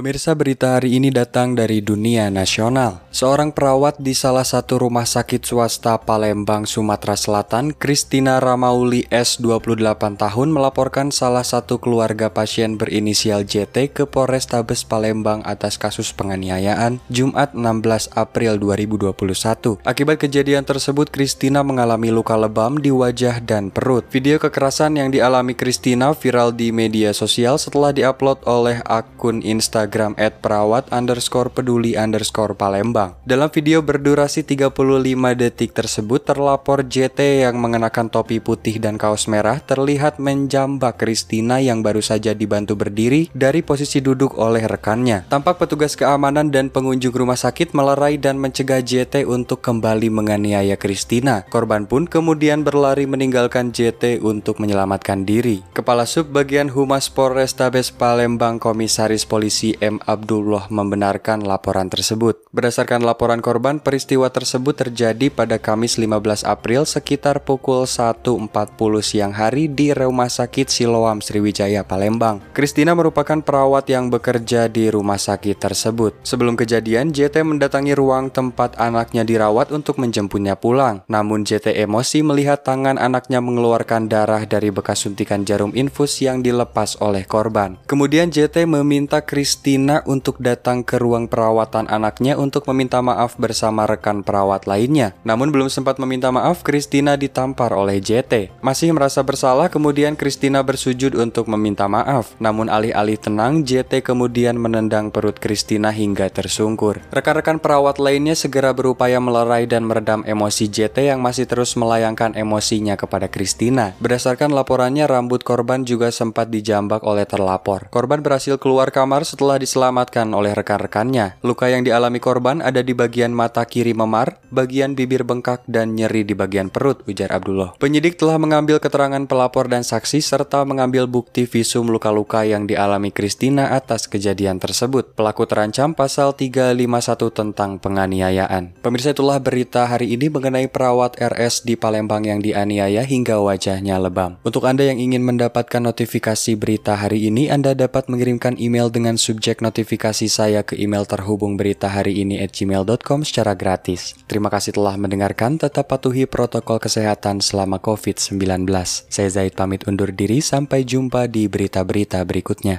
Pemirsa berita hari ini datang dari dunia nasional. Seorang perawat di salah satu rumah sakit swasta Palembang, Sumatera Selatan, Kristina Ramauli S, 28 tahun, melaporkan salah satu keluarga pasien berinisial JT ke Polrestabes Palembang atas kasus penganiayaan Jumat 16 April 2021. Akibat kejadian tersebut, Kristina mengalami luka lebam di wajah dan perut. Video kekerasan yang dialami Kristina viral di media sosial setelah diupload oleh akun Instagram Instagram at perawat underscore peduli underscore Palembang. Dalam video berdurasi 35 detik tersebut, terlapor JT yang mengenakan topi putih dan kaos merah terlihat menjambak Kristina yang baru saja dibantu berdiri dari posisi duduk oleh rekannya. Tampak petugas keamanan dan pengunjung rumah sakit melerai dan mencegah JT untuk kembali menganiaya Kristina. Korban pun kemudian berlari meninggalkan JT untuk menyelamatkan diri. Kepala Sub Bagian Humas Polrestabes Palembang Komisaris Polisi M. Abdullah membenarkan laporan tersebut. Berdasarkan laporan korban, peristiwa tersebut terjadi pada Kamis 15 April sekitar pukul 1.40 siang hari di Rumah Sakit Siloam Sriwijaya, Palembang. Kristina merupakan perawat yang bekerja di rumah sakit tersebut. Sebelum kejadian, JT mendatangi ruang tempat anaknya dirawat untuk menjemputnya pulang. Namun JT emosi melihat tangan anaknya mengeluarkan darah dari bekas suntikan jarum infus yang dilepas oleh korban. Kemudian JT meminta Kristina Kristina untuk datang ke ruang perawatan anaknya untuk meminta maaf bersama rekan perawat lainnya. Namun belum sempat meminta maaf, Kristina ditampar oleh JT. Masih merasa bersalah, kemudian Kristina bersujud untuk meminta maaf. Namun alih-alih tenang, JT kemudian menendang perut Kristina hingga tersungkur. Rekan-rekan perawat lainnya segera berupaya melerai dan meredam emosi JT yang masih terus melayangkan emosinya kepada Kristina. Berdasarkan laporannya, rambut korban juga sempat dijambak oleh terlapor. Korban berhasil keluar kamar setelah telah diselamatkan oleh rekan-rekannya. Luka yang dialami korban ada di bagian mata kiri memar, bagian bibir bengkak, dan nyeri di bagian perut, ujar Abdullah. Penyidik telah mengambil keterangan pelapor dan saksi serta mengambil bukti visum luka-luka yang dialami Kristina atas kejadian tersebut. Pelaku terancam pasal 351 tentang penganiayaan. Pemirsa itulah berita hari ini mengenai perawat RS di Palembang yang dianiaya hingga wajahnya lebam. Untuk Anda yang ingin mendapatkan notifikasi berita hari ini, Anda dapat mengirimkan email dengan sub subjek notifikasi saya ke email terhubung berita hari ini at gmail.com secara gratis. Terima kasih telah mendengarkan, tetap patuhi protokol kesehatan selama COVID-19. Saya Zaid pamit undur diri, sampai jumpa di berita-berita berikutnya.